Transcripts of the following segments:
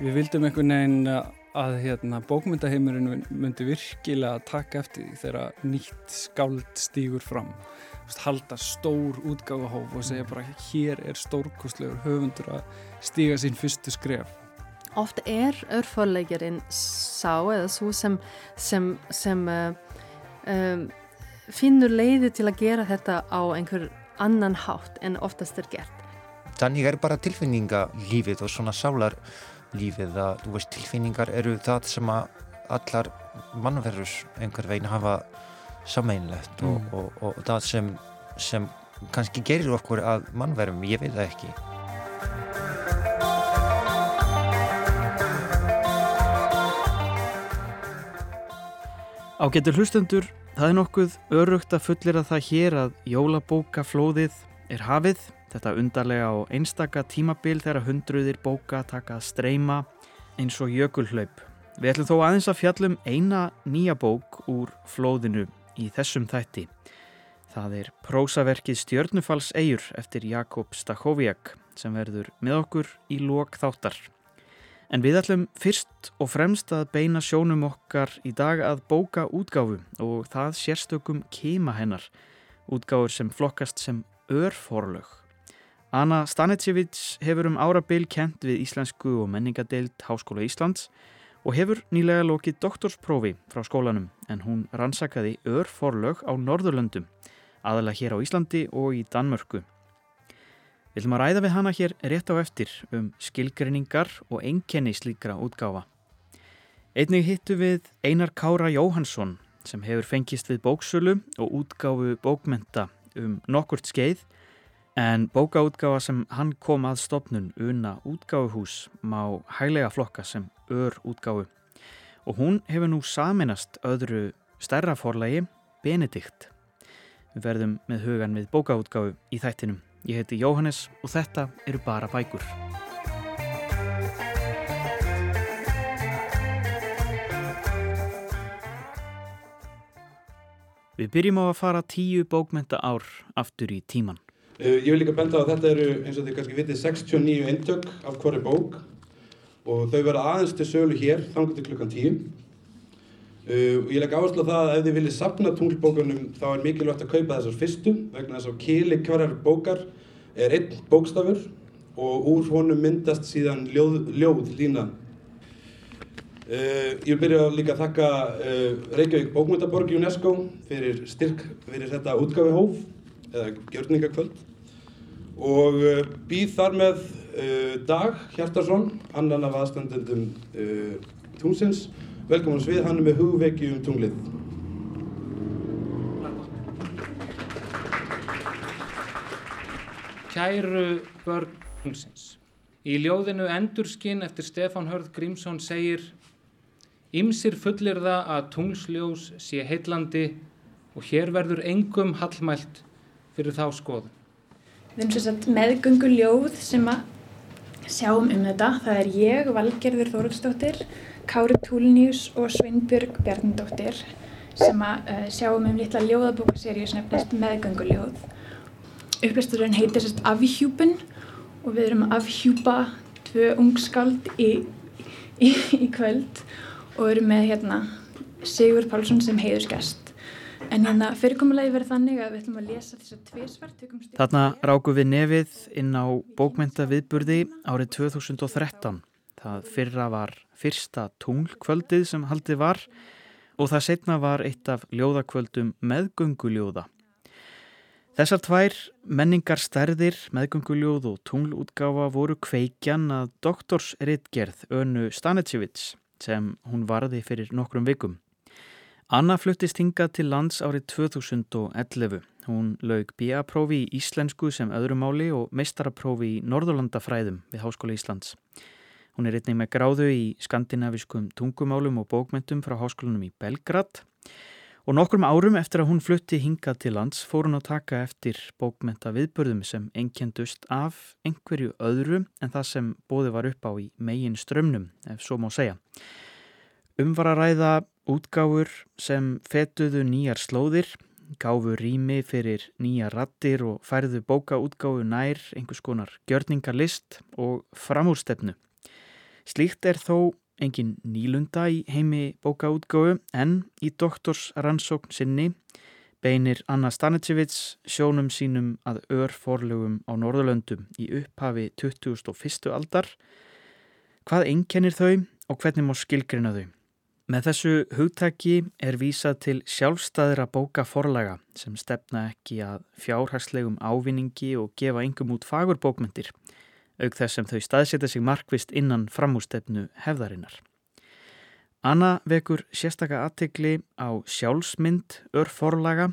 Við vildum einhvern veginn að hérna, bókmyndaheimurinn myndi virkilega taka eftir því þegar nýtt skáld stýgur fram. Halda stór útgáðahóf og segja bara hér er stórkostlegur höfundur að stíga sín fyrstu skref. Oft er örförleikarinn sá eða svo sem, sem, sem uh, um, finnur leiði til að gera þetta á einhver annan hátt en oftast er gert. Þannig er bara tilfinningalífið og svona sálarlífið að veist, tilfinningar eru það sem að allar mannverðus einhver veginn hafa sameinlegt og, mm. og, og, og það sem, sem kannski gerir okkur að mannverðum, ég veit það ekki. Ágetur hlustendur, það er nokkuð örugt að fullera það hér að jólabókaflóðið er hafið. Þetta undarlega og einstaka tímabil þegar hundruðir bóka taka að streyma eins og jökulhlaup. Við ætlum þó aðeins að fjallum eina nýja bók úr flóðinu í þessum þætti. Það er prósaverkið Stjörnufalls eigur eftir Jakob Stachowiak sem verður með okkur í lok þáttar. En við ætlum fyrst og fremst að beina sjónum okkar í dag að bóka útgáfu og það sérstökum keima hennar, útgáfur sem flokkast sem örforlög. Anna Stanetsevits hefur um árabil kent við Íslensku og menningadeild Háskóla Íslands og hefur nýlega lokið doktorsprófi frá skólanum en hún rannsakaði örforlög á Norðurlöndum, aðalega hér á Íslandi og í Danmörku. Við viljum að ræða við hana hér rétt á eftir um skilgreiningar og einkenni slíkra útgáfa. Einnig hittu við Einar Kára Jóhansson sem hefur fengist við bóksölu og útgáfu bókmenta um nokkurt skeið en bókaútgáfa sem hann kom að stopnun una útgáfuhús má hæglega flokka sem ör útgáfu og hún hefur nú saminast öðru stærra forlægi Benedikt. Við verðum með hugan við bókaútgáfu í þættinum. Ég heiti Jóhannes og þetta eru bara bækur. Við byrjum á að fara tíu bókmenta ár aftur í tíman. Eh, ég vil líka benda að þetta eru, eins og þið kannski vitið, 69 eintök af hverju bók og þau verða aðeins til sölu hér, þannig til klukkan 10. Uh, og ég legg áherslu á það að ef þið viljið sapna tunglbókunum þá er mikilvægt að kaupa þessar fyrstu vegna þess að kili hverjar bókar er einn bókstafur og úr honum myndast síðan ljóð, ljóð lína. Uh, ég vil byrja líka að þakka uh, Reykjavík Bókmyndaborg UNESCO fyrir styrk fyrir þetta útgafihóf eða gjörningakvöld og uh, býð þar með uh, Dag Hjartarsson, annan af aðstandendum uh, tungsins. Velkomin svið, hann er með hugveki um tunglið. Kæru börn tungsins. Í ljóðinu Endurskinn eftir Stefán Hörð Grímsson segir Ímsir fullir það að tungsljós sé heitlandi og hér verður engum hallmælt fyrir þá skoðun. Við erum svo meðgöngu ljóð sem að sjáum um þetta. Það er ég, Valgerður Þóruðsdóttir, Kári Túlnius og Sveinbjörg Bjarnindóttir sem að uh, sjáum um litla ljóðabókaseríu sem nefnist meðgöngu ljóð. Upplæsturinn heitir sérst Afhjúpun og við erum að afhjúpa tvö ungskáld í, í, í kvöld og erum með hérna Sigur Pálsson sem heiðurskast. En hérna fyrirkomulegi verður þannig að við ætlum að lesa þess að tviðsvart Þarna ráku við nefið inn á bókmyndaviðburði árið 2013. Það fyrra var fyrsta tunglkvöldið sem haldið var og það setna var eitt af ljóðakvöldum meðgönguljóða. Þessar tvær menningar stærðir, meðgönguljóð og tunglútgáfa voru kveikjan að doktorsritgerð Önu Stanetsevits sem hún varði fyrir nokkrum vikum. Anna fluttist hingað til lands árið 2011. Hún laug BA-prófi í íslensku sem öðrumáli og meistaraprófi í norðurlandafræðum við Háskóla Íslands. Hún er einnig með gráðu í skandinaviskum tungumálum og bókmentum frá háskólanum í Belgrad og nokkrum árum eftir að hún flutti hingað til lands fór hún að taka eftir bókmenta viðbörðum sem engjendust af einhverju öðru en það sem bóði var upp á í megin strömnum, ef svo má segja. Umvar að ræða útgáfur sem fetuðu nýjar slóðir, gáfu rými fyrir nýja rattir og færðu bókaútgáfu nær einhvers konar gjörningarlist og framúrstefnu. Slíkt er þó engin nýlunda í heimi bókaútgóðu en í doktorsrannsókn sinni beinir Anna Stanitsevits sjónum sínum að örforlögum á Norðurlöndum í upphafi 2001. aldar. Hvað einkennir þau og hvernig má skilgrina þau? Með þessu hugtaki er vísað til sjálfstæðra bókaforlaga sem stefna ekki að fjárhagslegum ávinningi og gefa engum út fagurbókmyndir, auk þess sem þau staðsetja sig markvist innan framústefnu hefðarinnar. Anna vekur sérstaka aðtegli á sjálfsmynd örforlaga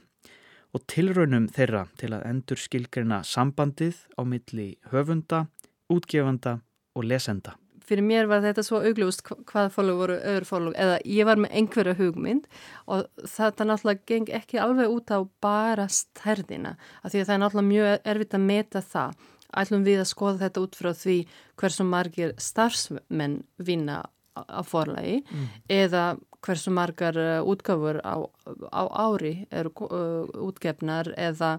og tilraunum þeirra til að endur skilgrina sambandið á milli höfunda, útgefanda og lesenda fyrir mér var þetta svo augljóst hvað fólk voru öðru fólk eða ég var með einhverja hugmynd og þetta náttúrulega geng ekki alveg út á bara stærðina af því að það er náttúrulega mjög erfitt að meta það ætlum við að skoða þetta út frá því hversu margir starfsmenn vinna á forlagi mm. eða hversu margar uh, útgáfur á, á ári eru uh, útgefnar eða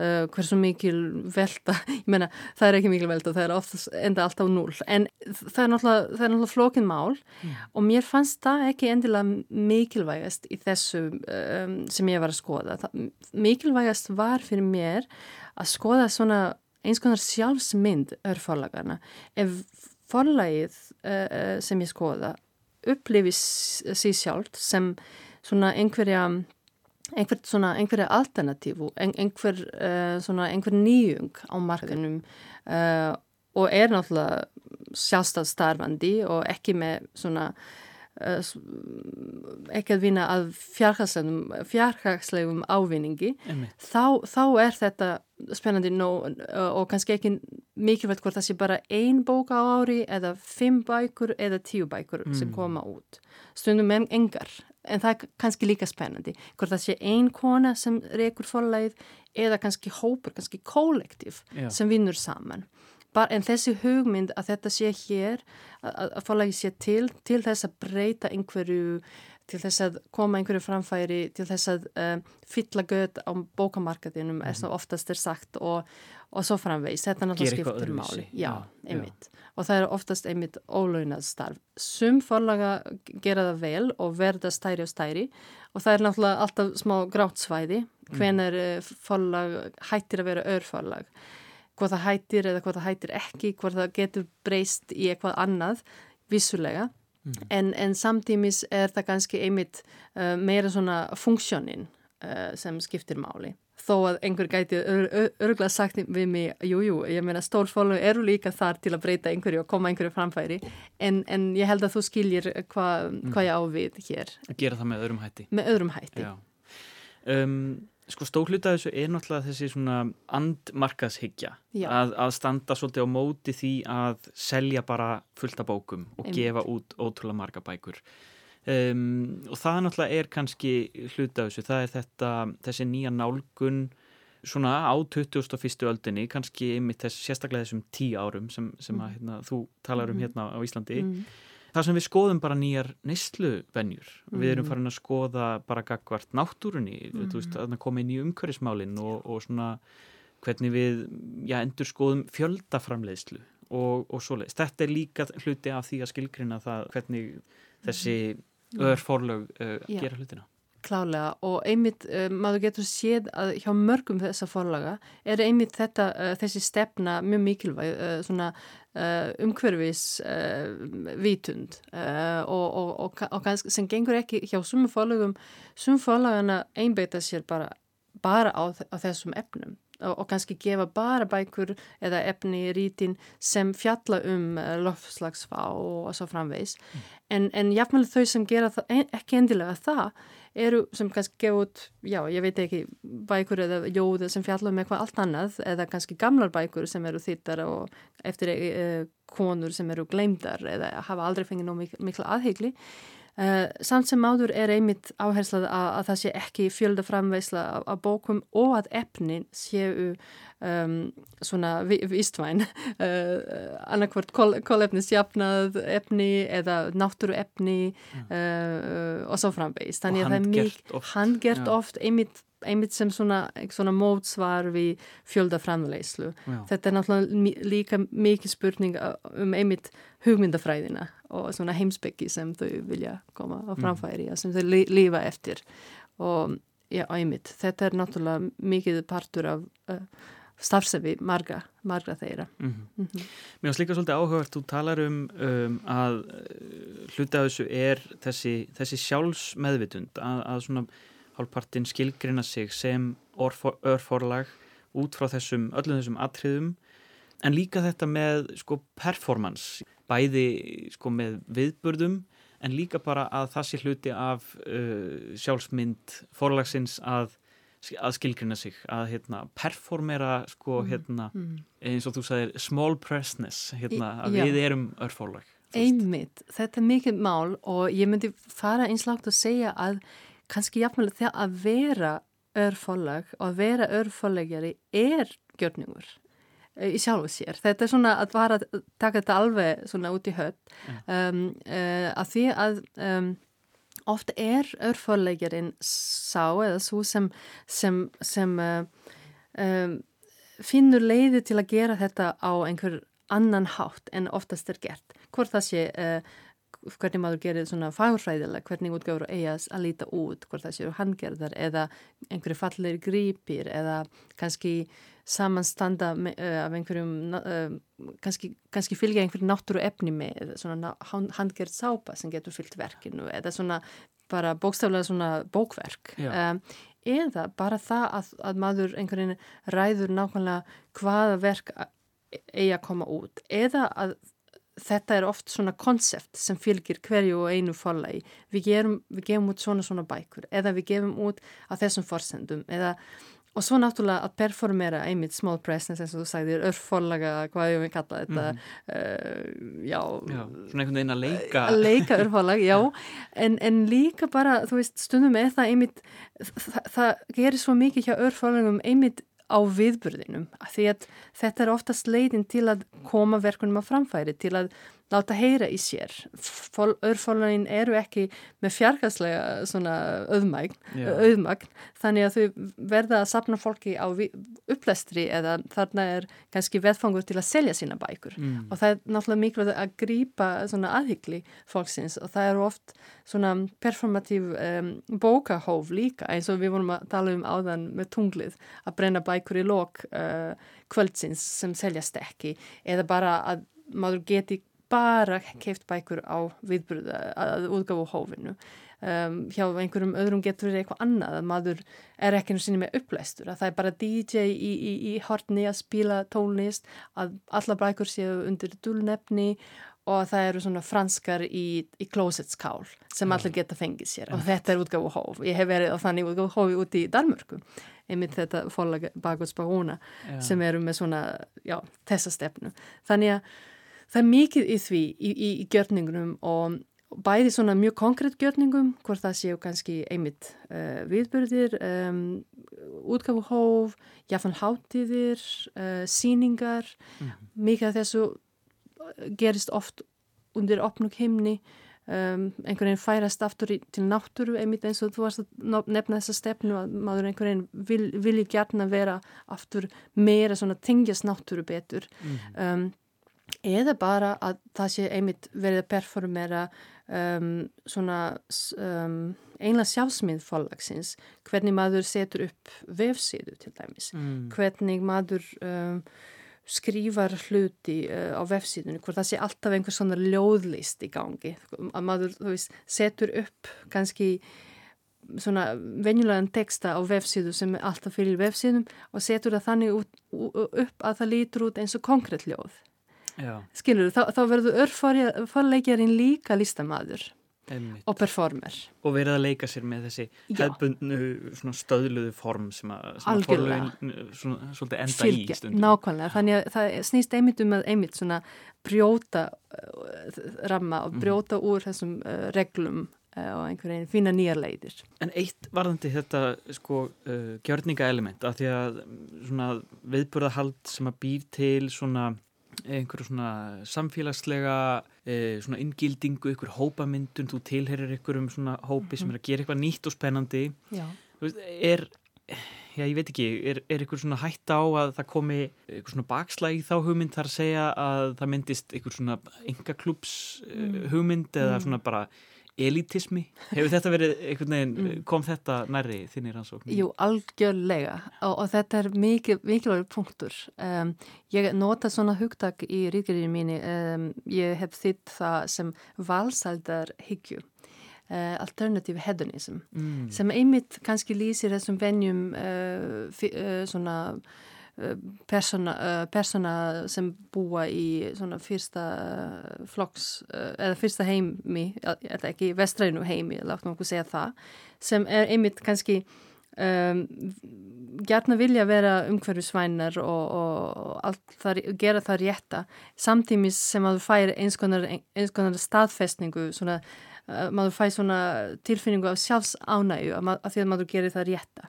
Uh, hversu mikil velta ég menna það er ekki mikil velta það er oftast enda alltaf núl en það er náttúrulega, náttúrulega flókin mál mm. og mér fannst það ekki endilega mikilvægast í þessu um, sem ég var að skoða. Það, mikilvægast var fyrir mér að skoða svona eins konar sjálfsmynd örforlagarna ef forlagið uh, sem ég skoða upplifis sér sjálf sem svona einhverja einhver svona, einhverja alternatífu, einhver, uh, svona, einhver nýjung á markanum uh, eh, og er náttúrulega sjálfstæð starfandi og ekki með svona uh, ekki að vinna að fjárhagslegum ávinningi þá, þá er þetta spennandi nóg og kannski ekki mikilvægt hvort það sé bara ein bóka á ári eða fimm bækur eða tíu bækur mm. sem koma út stundum engar en það er kannski líka spennandi hvort það sé ein kona sem reykur forlæð eða kannski hópur, kannski kollektív sem vinnur saman. Bar, en þessi hugmynd að þetta sé hér að, að forlægi sé til til þess að breyta einhverju til þess að koma einhverju framfæri til þess að uh, fylla göð á bókamarkaðinum mm. er svo oftast er sagt og, og svo framvegs þetta er náttúrulega skiptur máli já, einmitt já og það er oftast einmitt ólaunað starf. Sum forlaga gera það vel og verða stæri og stæri og það er náttúrulega alltaf smá grátt svæði mm. hvenar mm. forlag hættir að vera örforlag. Hvað það hættir eða hvað það hættir ekki, hvað það getur breyst í eitthvað annað vissulega mm. en, en samtímis er það kannski einmitt uh, meira svona funksjónin uh, sem skiptir máli þó að einhver gæti örgulega sagt við mig, jújú, jú, ég meina stórfólum eru líka þar til að breyta einhverju og koma einhverju framfæri, en, en ég held að þú skiljir hvað hva mm. ég ávið hér. Að gera það með öðrum hætti. Með öðrum hætti. Um, sko stórluta þessu er náttúrulega þessi svona andmarkaðshyggja að, að standa svolítið á móti því að selja bara fullta bókum og Einmitt. gefa út ótrúlega marga bækur. Um, og það náttúrulega er kannski hluta þessu, það er þetta þessi nýja nálgun svona á 2001. öldinni kannski yfir þess, sérstaklega þessum tíu árum sem, sem að, mm. hérna, þú talar um mm. hérna á Íslandi mm. Þar sem við skoðum bara nýjar neysluvenjur mm. við erum mm. farin að skoða bara gagvart náttúrunni, mm. þú veist, að koma inn í umhverfismálinn og, og svona hvernig við, já, endur skoðum fjöldaframleiðslu og, og svoleiðist, þetta er líka hluti af því að skilgrina það hvernig þessi örforlög uh, gera hlutina. Klálega og einmitt uh, maður getur séð að hjá mörgum þessa forlaga er einmitt þetta, uh, þessi stefna mjög mikilvæg, uh, svona umhverfis vitund og, og, og, og kannski sem gengur ekki hjá sumum forlagum, sumum forlagana einbeita sér bara, bara á, á þessum efnum og kannski gefa bara bækur eða efni í rítin sem fjalla um eh, lofslagsfá og svo framvegs mm. en, en jafnvel þau sem gera það, ekki endilega það eru sem kannski gefa út, já ég veit ekki bækur eða jóða sem fjalla um eitthvað allt annað eða kannski gamlar bækur sem eru þittar og eftir e, konur sem eru gleymdar eða hafa aldrei fengið nóg mikla aðhegli Uh, samt sem áður er einmitt áherslað að, að það sé ekki fjölda framveisla af, bókum og að efnin séu um, svona vistvæn. Uh, annarkvört kólefnisjafnað efni eða náttúru efni uh, og svo framveist þannig að það er mjög handgert oft einmitt einmitt sem svona, svona mótsvar við fjöldaframleyslu. Þetta er náttúrulega líka mikið spurning um einmitt hugmyndafræðina og svona heimsbyggi sem þau vilja koma á framfæri mm. sem þau lífa eftir og já, einmitt, þetta er náttúrulega mikið partur af uh, starfsefi marga, marga þeirra mm -hmm. Mm -hmm. Mér finnst líka svolítið áhugavert þú talar um, um að uh, hluti af þessu er þessi, þessi sjálfsmeðvitund að, að svona hálfpartin skilgrina sig sem örforlag út frá þessum, öllum þessum atriðum en líka þetta með sko performance bæði sko með viðburðum en líka bara að það sé hluti af uh, sjálfsmynd forlagsins að að skilgrina sig, að hérna, performera sko, mm. hérna, mm. eins og þú sagðir small pressness, hérna, að Já. við erum örfólag. Einmitt, þetta er mikið mál og ég myndi fara einslátt að segja að kannski jafnveg þegar að vera örfólag og að vera örfólagjari er gjörningur eh, í sjálfu sér. Þetta er svona að vara að taka þetta alveg svona út í höll um, uh, að því að um, Oft er örförleikjarinn sá eða svo sem, sem, sem uh, um, finnur leiði til að gera þetta á einhver annan hátt en oftast er gert. Hvort það sé uh, hvernig maður gerir svona fagurfræðilega, hvernig útgáður eigas að líta út, hvort það séu handgerðar eða einhverju fallir grípir eða kannski samanstanda með, uh, af einhverjum uh, kannski, kannski fylgja einhverju náttúru efni með svona handgerð sápa sem getur fyllt verkinu eða svona bara bókstaflega svona bókverk. Um, eða bara það að, að maður einhverjum ræður nákvæmlega hvaða verk eigi að koma út eða að þetta er oft svona konsept sem fylgir hverju og einu fólagi. Við, við gefum út svona svona bækur eða við gefum út að þessum forsendum eða og svo náttúrulega að performera einmitt small presence eins og þú sagðir örfólaga, hvað ég vil kalla þetta mm. uh, já, já svona einhvern veginn að leika að leika örfólag, já en, en líka bara, þú veist, stundum er það einmitt, það, það gerir svo mikið hjá örfólagum einmitt á viðburðinum. Því að þetta er oftast leiðin til að koma verkunum á framfæri, til að láta heyra í sér. Örfólunin eru ekki með fjarkastlega svona auðmagn, yeah. auðmagn þannig að þau verða að sapna fólki á upplestri eða þarna er kannski veðfangur til að selja sína bækur mm. og það er náttúrulega mikilvægt að grýpa svona aðhyggli fólksins og það eru oft svona performatív um, bókahóf líka eins og við vorum að tala um áðan með tunglið að brenna bækur í lok uh, kvöldsins sem seljast ekki eða bara að maður geti bara keift bækur á viðbröða að útgáfu hófinu. Um, hjá einhverjum öðrum getur verið eitthvað annað að maður er ekki nú sinni með upplæstur að það er bara DJ í, í, í hortni að spila tónlist að alla bækur séu undir dulnefni og það eru svona franskar í, í closetskál sem ja. allir geta fengið sér og þetta er útgáfu hóf ég hef verið á þannig útgáfu hófi úti í Danmörku einmitt þetta fólag Bagots Barona ja. sem eru með svona, já, þessa stefnu þannig að það er mikið í því í, í, í gjörningunum og bæði svona mjög konkrétt gjörningum hvort það séu kannski einmitt uh, viðbyrðir, um, útgafuhóf, jafnveg hátíðir, uh, síningar, mm -hmm. mikið af þessu gerist oft undir opnug himni, um, einhvern veginn færast aftur í, til náttúru einmitt eins og þú varst að nefna þessa stefnu að maður einhvern veginn vil, vilji gætna vera aftur meira svona tengjast náttúru betur. Mm -hmm. um, eða bara að það sé einmitt verið að performera um, svona um, einlega sjálfsmynd fólagsins, hvernig maður setur upp vefsíðu til dæmis, mm. hvernig maður um, skrifar hluti uh, á vefsíðunni, hvort það sé alltaf einhver svona ljóðlist í gangi, að maður veist, setur upp kannski svona venjulegan texta á vefsíðu sem er alltaf fyrir vefsíðum og setur það þannig út, upp að það lítur út eins og konkrétt ljóð skilur þú, þá, þá verður örfárleikjarinn líka listamæður og performer. Og verið að leika sér með þessi hefbundnu stöðluðu form sem að, forlögin svolítið enda Fylgja, í stundum. nákvæmlega, þannig að það snýst einmitt um að einmitt svona brjóta uh, ramma og mm. brjóta mm. úr þessum uh, reglum uh, og einhvern veginn fína nýjar leiðir. En eitt varðandi þetta sko gjörninga element að því að svona viðburðahald sem að býr til svona einhverju svona samfélagslega e, svona inngildingu, einhverju hópamyndun þú tilherir einhverjum svona hópi sem er að gera eitthvað nýtt og spennandi veist, er, já ég veit ekki, er, er eitthvað svona hætta á að það komi eitthvað svona bakslæg í þá hugmynd þar að segja að það myndist eitthvað svona engaklúps mm. hugmynd eða mm. svona bara elitismi, hefur þetta verið einhvern veginn, mm. kom þetta nærri þinnir ansókn? Jú, algjörlega og, og þetta er mikil, mikilvægur punktur um, ég nota svona hugtak í ríkjariðinu mínu um, ég hef þitt það sem valsaldar hyggju uh, alternative hedonism mm. sem einmitt kannski lýsir þessum venjum uh, uh, svona persóna, persóna sem búa í svona fyrsta flokks eða fyrsta heimi, eða ekki vestrænu heimi, láttum okkur segja það sem er einmitt kannski um, gerna vilja vera umhverfisvænar og, og það, gera það rétta. Samtímis sem að þú fær eins konar, eins konar staðfestningu svona maður fæ svona tilfinningu af sjálfs ánægu af því að maður gerir það rétta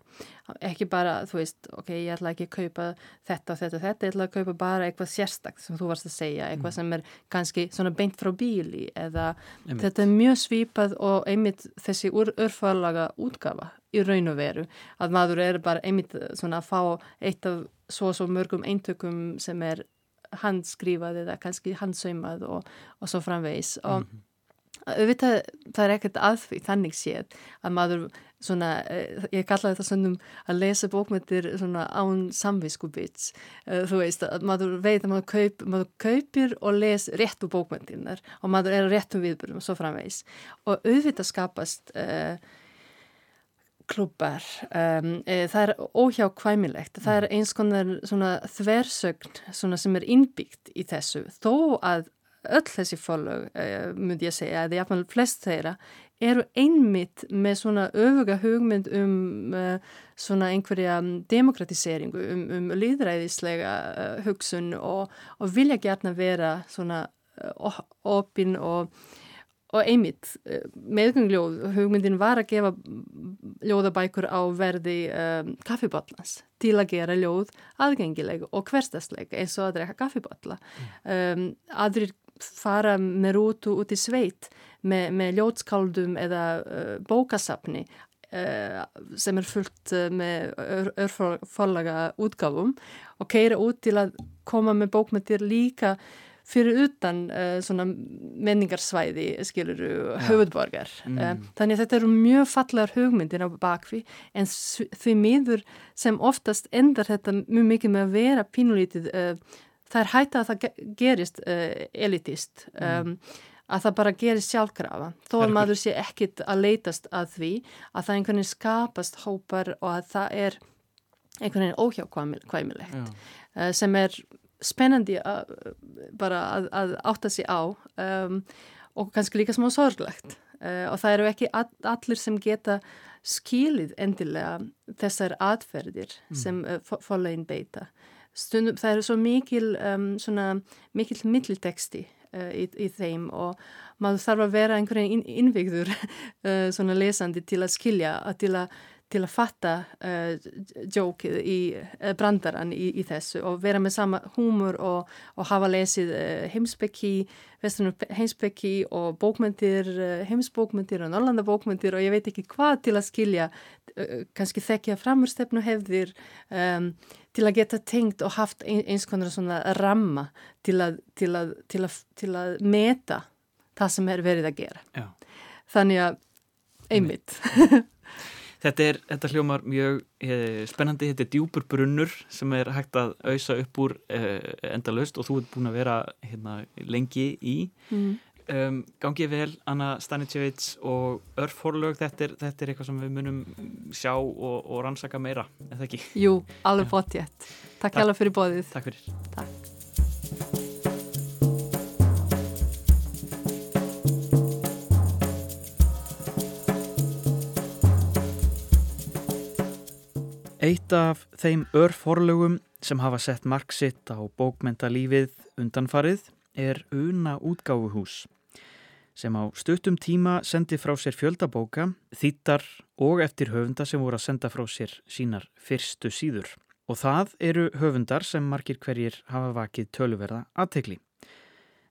ekki bara, þú veist, ok, ég ætla ekki að kaupa þetta og þetta og þetta, ég ætla að kaupa bara eitthvað sérstakt sem þú varst að segja eitthvað mm. sem er kannski svona beint frá bíli eða einmitt. þetta er mjög svipað og einmitt þessi örfalaga útgafa í raun og veru að maður er bara einmitt svona að fá eitt af svo svo mörgum eintökum sem er handskrifað eða kannski handsaumað og, og svo framvegis og mm -hmm auðvitað það er ekkert að því þannig séð að maður svona, eh, ég kallaði það svona að lesa bókmyndir svona án samviskubits eh, þú veist að maður veit að maður, kaup, maður kaupir og les réttu bókmyndinar og maður er réttum viðbyrjum og svo framvegs og auðvitað skapast uh, klubbar um, e, það er óhjákvæmilegt. Það er eins konar svona þversögn svona sem er innbyggt í þessu. Þó að öll þessi fólög, uh, myndi ég segja, eða jáfnvel flest þeirra, eru einmitt með svona öfuga hugmynd um uh, svona einhverja demokratiseringu, um, um líðræðislega uh, hugsun og, og vilja gerna vera svona opinn og, og einmitt meðgöngljóð, hugmyndin var að gefa ljóðabækur á verði um, kaffiballans til að gera ljóð aðgengileg og hverstasleg eins og að drekka kaffiballa. Um, aðrir fara með rútu út í sveit með, með ljótskáldum eða uh, bókasapni uh, sem er fullt uh, með örforlaga útgáfum og keira út til að koma með bókmyndir líka fyrir utan svona menningarsvæði skiluru ja. höfudborgar mm. þannig að þetta eru mjög fallar hugmyndir á bakvi en því miður sem oftast endar þetta mjög mikið með að vera pínulítið það er hægt að það gerist uh, elitist um, að það bara gerist sjálfkrafa. Þó að maður sé ekkit að leytast að því að það einhvern veginn skapast hópar og að það er einhvern veginn óhjákvæmilegt uh, sem er spennandi að, bara að, að átta sig á um, og kannski líka smá sorglegt. Uh, og það eru ekki all, allir sem geta skilið endilega þessar atferðir mm. sem uh, fólagin beita stundum, það er svo mikil um, svona mikil mittilteksti uh, í, í þeim og maður þarf að vera einhvern veginn innvigður uh, lesandi til að skilja til að til að fatta uh, djókið í uh, brandaran í, í þessu og vera með sama húmur og, og hafa lesið uh, heimsbyggi, vestunum heimsbyggi og bókmyndir, heimsbókmyndir og norrlandabókmyndir og ég veit ekki hvað til að skilja, kannski þekkja framurstefnu hefðir um, til að geta tengt og haft ein, eins konar svona ramma til að, til að, til að, til að meta það sem er verið að gera. Já. Þannig að einmitt. Þetta er, þetta hljómar mjög eh, spennandi, þetta er djúpur brunnur sem er hægt að auðsa upp úr eh, endalust og þú ert búin að vera hérna, lengi í. Mm. Um, gangið vel, Anna Stanitsevits og Örf Horlög, þetta er, þetta er eitthvað sem við munum sjá og, og rannsaka meira, er það ekki? Jú, alveg bótt ég. Takk alveg fyrir bóðið. Takk fyrir. Takk. Eitt af þeim Örf Horlögum sem hafa sett marksitt á bókmentalífið undanfarið er Una útgáfuhús sem á stuttum tíma sendi frá sér fjöldabóka, þýttar og eftir höfunda sem voru að senda frá sér sínar fyrstu síður. Og það eru höfundar sem margir hverjir hafa vakið töluverða aðtegli.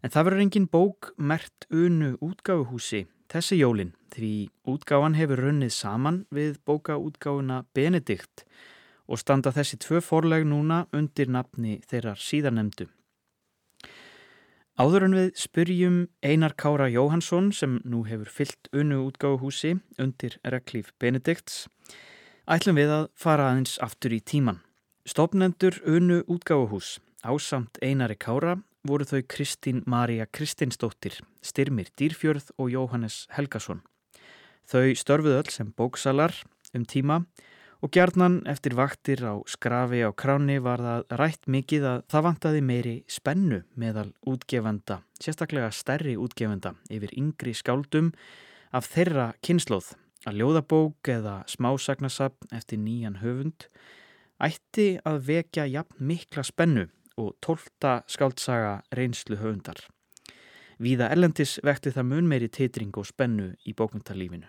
En það verður engin bók mert unu útgáfuhúsi þessi jólin því útgáfan hefur runnið saman við bókaútgáfuna Benedikt og standa þessi tvö forleg núna undir nafni þeirrar síðanemdu. Áður en við spyrjum Einar Kára Jóhansson sem nú hefur fyllt unnu útgáfuhúsi undir reglíf Benedikts ætlum við að fara aðeins aftur í tíman. Stopnendur unnu útgáfuhús ásamt Einari Kára voru þau Kristín Marja Kristinsdóttir, Styrmir Dýrfjörð og Jóhannes Helgason. Þau störfuð öll sem bóksalar um tíma og gjarnan eftir vaktir á skrafi á kráni var það rætt mikið að það vantaði meiri spennu meðal útgefenda, sérstaklega stærri útgefenda yfir yngri skáldum af þeirra kynnslóð að ljóðabók eða smásagnasapn eftir nýjan höfund ætti að vekja jafn mikla spennu og tólta skáldsaga reynslu höfundar. Víða Erlendis vekti það mun meiri titring og spennu í bókmyndalífinu.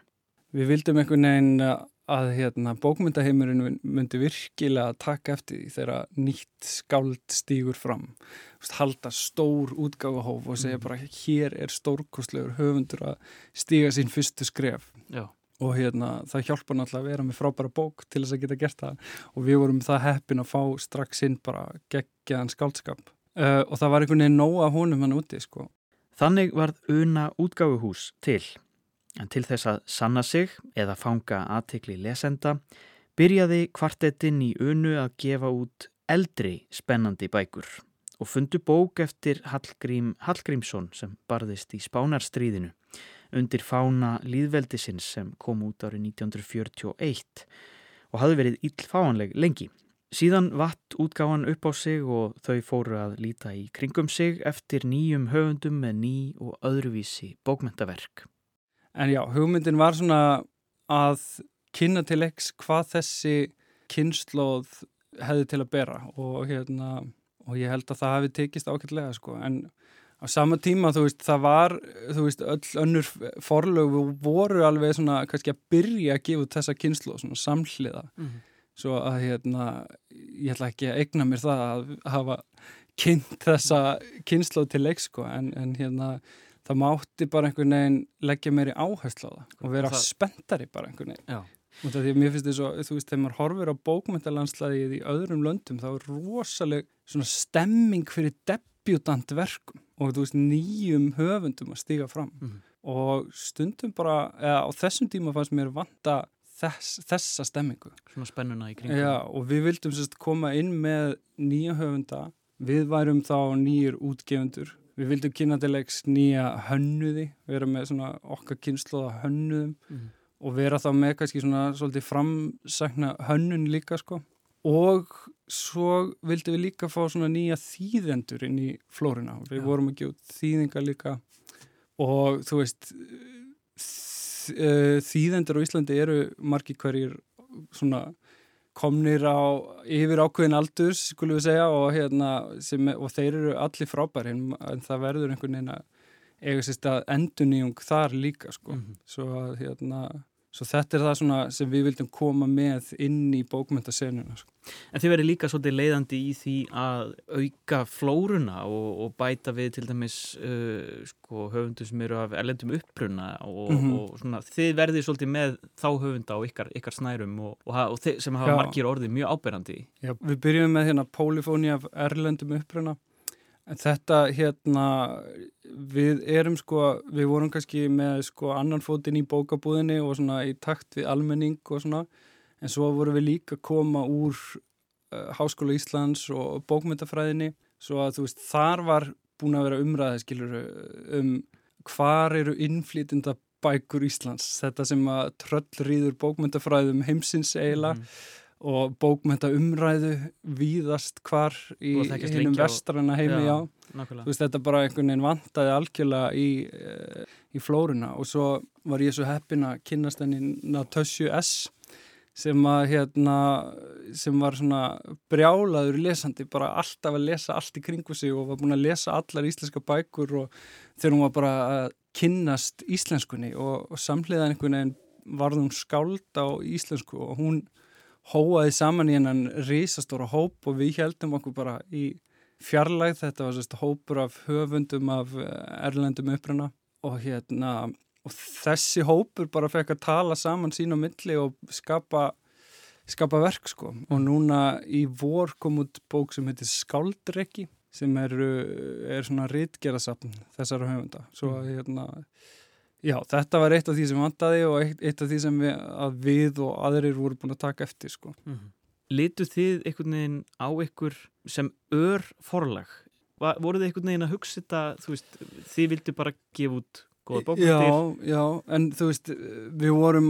Við vildum einhvern veginn að hérna, bókmyndaheimurinn myndi virkilega taka eftir því þegar nýtt skáld stýgur fram halda stór útgáfahóf og segja bara hér er stórkostlegur höfundur að stýga sín fyrstu skref Já. Og hérna, það hjálpa náttúrulega að vera með frábæra bók til þess að geta gert það. Og við vorum það heppin að fá strax inn bara geggjaðan skáldskap. Uh, og það var einhvern veginn nóg af honum hann úti sko. Þannig varð una útgáfuhús til. En til þess að sanna sig eða fanga aðtikli lesenda byrjaði kvartetinn í unu að gefa út eldri spennandi bækur og fundu bók eftir Hallgrím Hallgrímsson sem barðist í Spánarstríðinu undir fána líðveldisins sem kom út árið 1941 og hafði verið illfáanleg lengi. Síðan vatt útgáðan upp á sig og þau fóru að líta í kringum sig eftir nýjum höfundum með ný og öðruvísi bókmentaverk. En já, hugmyndin var svona að kynna til leiks hvað þessi kynnslóð hefði til að bera og, hérna, og ég held að það hefði tekist ákveldlega sko en á sama tíma þú veist það var þú veist öll önnur forlög voru alveg svona kannski að byrja að gefa þessa kynnslóð svona samhliða mm -hmm. svo að hérna ég ætla ekki að eigna mér það að hafa kynnt þessa kynnslóð til leiks sko en, en hérna það mátti bara einhvern veginn leggja meiri áherslu á það og vera það... spenntari bara einhvern veginn. Já. Og það því að mér finnst þess að, þú veist, þegar maður horfir á bókmyndalandslæðið í öðrum löndum þá er rosaleg svona stemming fyrir debutantverkum og þú veist, nýjum höfundum að stíga fram mm og stundum bara, eða á þessum tíma fannst mér vanta þess, þessa stemmingu. Svona spennuna í kringum. Já, og við vildum sérst koma inn með nýja höfunda, við værum þá nýjur útgefundur Við vildum kynna til leiks nýja hönnuði, vera með svona okkar kynnslóða hönnuðum mm. og vera þá með kannski svona svolítið framsækna hönnun líka sko. Og svo vildum við líka fá svona nýja þýðendur inn í flórina. Við ja. vorum ekki út þýðinga líka og þú veist, þýðendur á Íslandi eru margi hverjir svona komnir á yfir ákveðin aldurs, skulum við segja og, hérna, sem, og þeir eru allir frábæri en, en það verður einhvern veginn að eiga sérst að enduníung þar líka sko, mm -hmm. svo að hérna Svo þetta er það sem við vildum koma með inn í bókmyndasenuna. Sko. En þið verið líka svolítið leiðandi í því að auka flóruna og, og bæta við til dæmis uh, sko, höfundu sem eru af erlendum uppruna og, mm -hmm. og svona, þið verðið svolítið með þá höfunda á ykkar, ykkar snærum og, og sem hafa Já. margir orðið mjög áberandi. Já, við byrjum með hérna pólifóni af erlendum uppruna En þetta hérna, við erum sko, við vorum kannski með sko annan fótinn í bókabúðinni og svona í takt við almenning og svona, en svo vorum við líka að koma úr uh, Háskóla Íslands og bókmyndafræðinni, svo að þú veist, þar var búin að vera umræðið, skilur, um hvar eru innflýtinda bækur Íslands, þetta sem að tröllriður bókmyndafræðum heimsins eiginlega, mm og bókmenta umræðu víðast hvar í hinnum vestrana heimi já, á þú veist þetta bara einhvern veginn vantaði algjörlega í, e, í flóruna. Og svo var ég svo heppin að kynast henni Natasju S sem að hérna sem var svona brjálaður lesandi bara alltaf að lesa allt í kringu sig og var búin að lesa allar íslenska bækur og þegar hún var bara að kynnast íslenskunni og, og samhliðan einhvern veginn varð hún skáld á íslensku og hún hóaði saman í hennan risastóra hóp og við heldum okkur bara í fjarlægð, þetta var sérst hópur af höfundum af eh, erlendum uppruna og hérna og þessi hópur bara fekk að tala saman sín á milli og skapa skapa verk sko. Og núna í vor kom út bók sem heitir Skáldreki sem er, er svona rítgerðasapn þessara höfunda. Svo að hérna já þetta var eitt af því sem vandaði og eitt, eitt af því sem við, við og aðrir voru búin að taka eftir sko mm -hmm. Litu þið einhvern veginn á ykkur sem ör forlag? Voru þið einhvern veginn að hugsa þetta, þú veist, þið vildi bara gefa út góða bókmyndir? Já, já, en þú veist, við vorum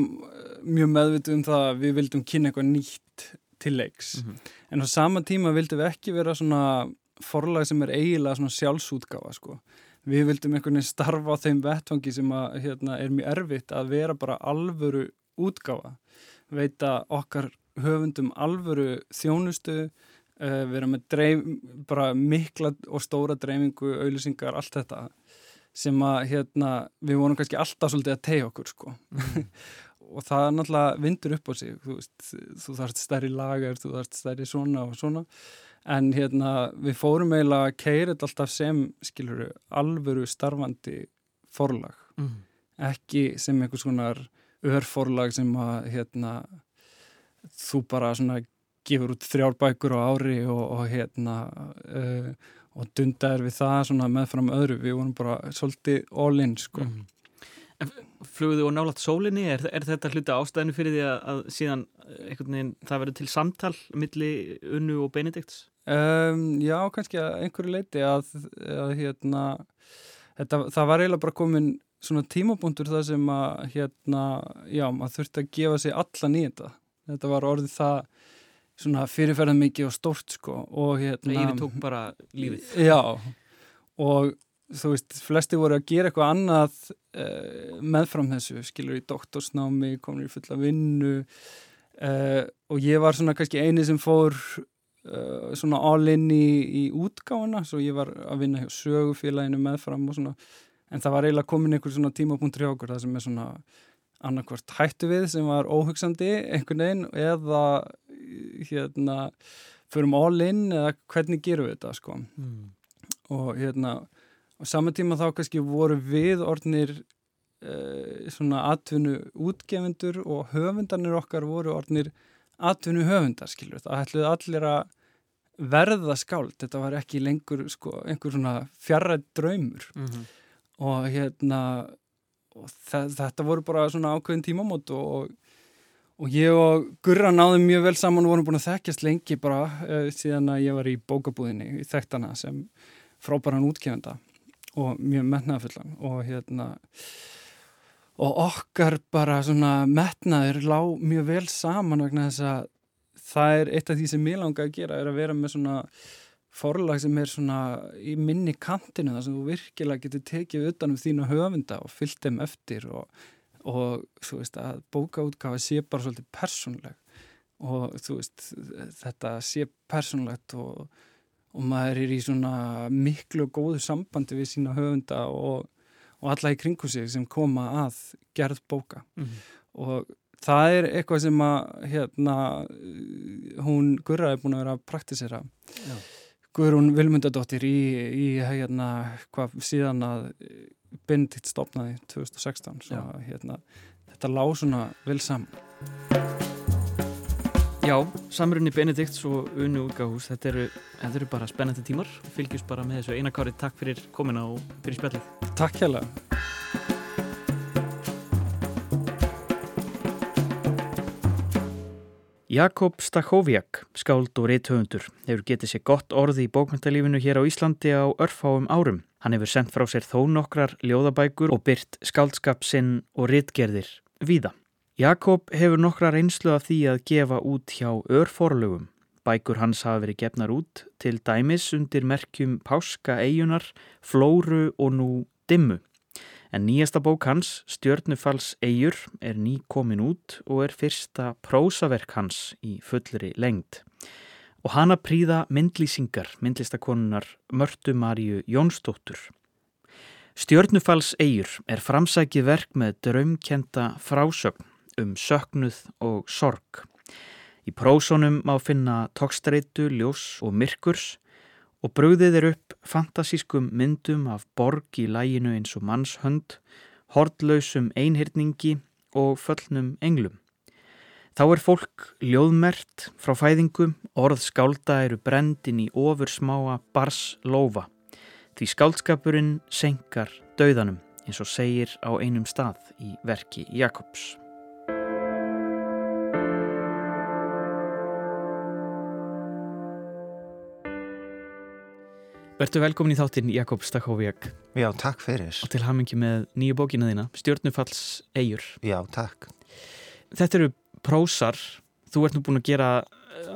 mjög meðvitið um það að við vildum kynna eitthvað nýtt til leiks, mm -hmm. en á sama tíma vildum við ekki vera svona forlag sem er eiginlega svona sjálfsútgáfa sko. Við vildum einhvern veginn starfa á þeim vettfangi sem að, hérna, er mjög erfitt að vera bara alvöru útgáfa, veita okkar höfundum alvöru þjónustu, uh, vera með dreif, bara mikla og stóra dreifingu, auðlisingar, allt þetta sem að hérna, við vorum kannski alltaf svolítið að tegja okkur sko. Mm. og það náttúrulega vindur upp á sig þú, veist, þú þarfst stærri lagar, þú þarfst stærri svona og svona en hérna við fórum eiginlega að keira þetta alltaf sem skiluru alvöru starfandi forlag mm. ekki sem einhvers konar örforlag sem að hérna þú bara svona gefur út þrjárbækur á ári og, og hérna uh, og dundaður við það svona meðfram öðru við vorum bara svolítið all in sko mm. Flugðu og nálat sólinni, er, er þetta hluta ástæðinu fyrir því að, að síðan veginn, það verður til samtal millir Unnu og Benedikts? Um, já, kannski að einhverju leiti að, að hérna, þetta, það var eiginlega bara komin svona tímabúndur það sem að hérna, já, maður þurfti að gefa sig allan í þetta. Þetta var orðið það svona fyrirferðan mikið og stórt sko og hérna... Það yfirtók bara lífið. Já, og þú veist, flesti voru að gera eitthvað annað uh, meðfram þessu, skilur í doktorsnámi, komur í fulla vinnu uh, og ég var svona kannski eini sem fór uh, svona all in í, í útgáfuna, svo ég var að vinna hjá sögufélaginu meðfram og svona, en það var eiginlega komin einhver svona tímapunktur hjá okkur, það sem er svona annarkvört hættu við sem var óhugsandi einhvern veginn eða hérna förum all in eða hvernig gerum við þetta sko mm. og hérna og saman tíma þá kannski voru við orðnir uh, svona atvinnu útgefundur og höfundarnir okkar voru orðnir atvinnu höfundar, skilur það ætluði allir að verða skáld, þetta var ekki lengur sko, einhver svona fjarrætt draumur. Mm -hmm. og hérna og þetta voru bara svona ákveðin tímamót og, og ég og Gurra náðum mjög vel saman og vorum búin að þekkjast lengi bara uh, síðan að ég var í bókabúðinni í þekktana sem frábæran útgefenda og mjög metnaðafullan og hérna og okkar bara svona metnaður lág mjög vel saman vegna þess að það er eitt af því sem ég langa að gera er að vera með svona forlag sem er svona í minni kantinu þar sem þú virkilega getur tekið utanum þína höfunda og fyllt þeim eftir og, og svo veist að bókaútgafa sé bara svolítið persónleg og þú veist þetta sé persónlegt og og maður er í svona miklu og góðu sambandi við sína höfunda og, og alla í kringu sig sem koma að gerð bóka mm -hmm. og það er eitthvað sem að hérna hún Gurra er búin að vera að praktisera Já. Gurrún Vilmundadóttir í, í hérna hvað síðan að Benedikt stopnaði 2016 svo hérna þetta lág svona vel saman Já, samrunni Benedikts og Unu útgáhús, þetta eru, þetta eru bara spennandi tímar, fylgjast bara með þessu einakári, takk fyrir komina og fyrir spjallið. Takk hjá það. Jakob Stachowiak, skáld og reythöfundur, hefur getið sér gott orði í bókmyndalífinu hér á Íslandi á örfáum árum. Hann hefur sendt frá sér þó nokkrar ljóðabækur og byrt skáldskap sinn og reytgerðir víða. Jakob hefur nokkra reynslu af því að gefa út hjá örforlögum. Bækur hans hafa verið gefnar út til dæmis undir merkjum Páska eigunar, Flóru og nú Dimmu. En nýjasta bók hans, Stjörnufalls eigur, er ný komin út og er fyrsta prósaverk hans í fullri lengd. Og hana príða myndlýsingar, myndlistakonunar Mörtu Maríu Jónsdóttur. Stjörnufalls eigur er framsækið verk með draumkjenta frásögn um söknuð og sorg. Í prósónum má finna tókstreitu, ljós og myrkurs og bröðið er upp fantasískum myndum af borg í læginu eins og mannshönd, hordlausum einhyrningi og föllnum englum. Þá er fólk ljóðmert frá fæðingum, orð skálda eru brendin í ofur smáa bars lofa. Því skáldskapurinn senkar dauðanum eins og segir á einum stað í verki Jakobs. Vertu velkomin í þáttinn Jakob Stakhoviak Já, takk fyrir. og til hamingi með nýju bókina þína, Stjörnufalls eigur. Já, takk. Þetta eru prósar, þú ert nú búin að gera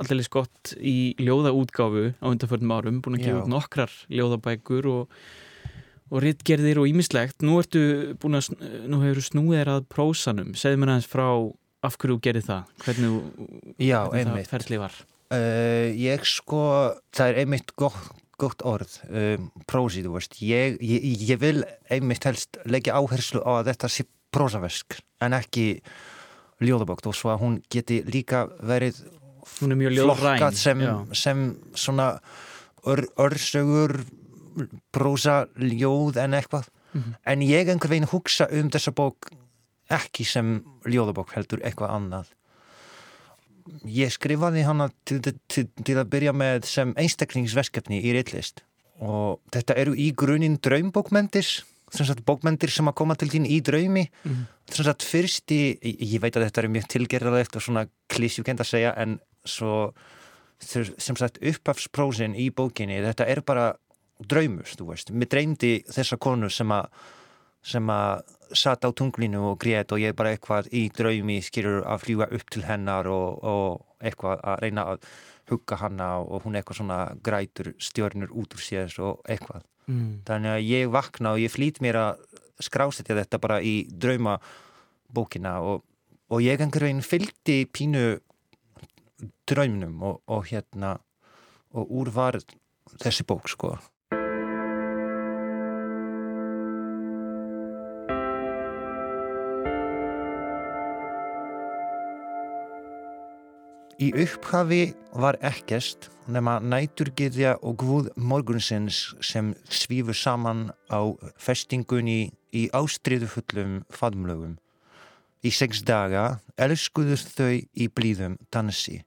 alldeles gott í ljóðaútgáfu á undanförnum árum, búin að gefa út nokkrar ljóðabækur og, og ritgerðir og ímislegt. Nú ertu búin að, nú hefur snúið þér að prósanum, segðu mér aðeins frá af hverju þú gerir það, hvernig, þú- Já, hvernig það ferli var. Uh, ég sko, það er einmitt gott, gott orð, um, prósi, þú veist. Ég, ég, ég vil einmitt helst leggja áherslu á að þetta sé prósaversk en ekki ljóðabókt og svo að hún geti líka verið er flokkað sem, sem svona ör, örsögur prósa ljóð en eitthvað Mhm. en ég einhver veginn hugsa um þessa bók ekki sem ljóðabók heldur eitthvað annað ég skrifaði hana til, til, til að byrja með sem einstaklingsverkefni í reitlist og þetta eru í grunin draumbókmendir sem sagt bókmendir sem að koma til þín í draumi. Sem sagt fyrsti, ég, ég veit að þetta er mjög tilgerðalegt og svona klísjukend að segja en svo sem sagt upphafsprósin í bókinni þetta er bara draumur, þú veist. Mér dreymdi þessa konu sem að sem að satt á tunglinu og grét og ég bara eitthvað í draumi skilur að fljúga upp til hennar og, og eitthvað að reyna að hugga hana og hún eitthvað svona grætur stjörnur út úr sér og eitthvað Mm. þannig að ég vakna og ég flýt mér að skrásetja þetta bara í draumabókina og, og ég einhver veginn fylgdi pínu draumnum og, og hérna og úr var þessi bók sko Í upphafi var ekkert nema næturgyðja og guð morgunsins sem svífur saman á festingunni í ástriðufullum faðmlögum. Í sex daga elskuðu þau í blíðum dansi.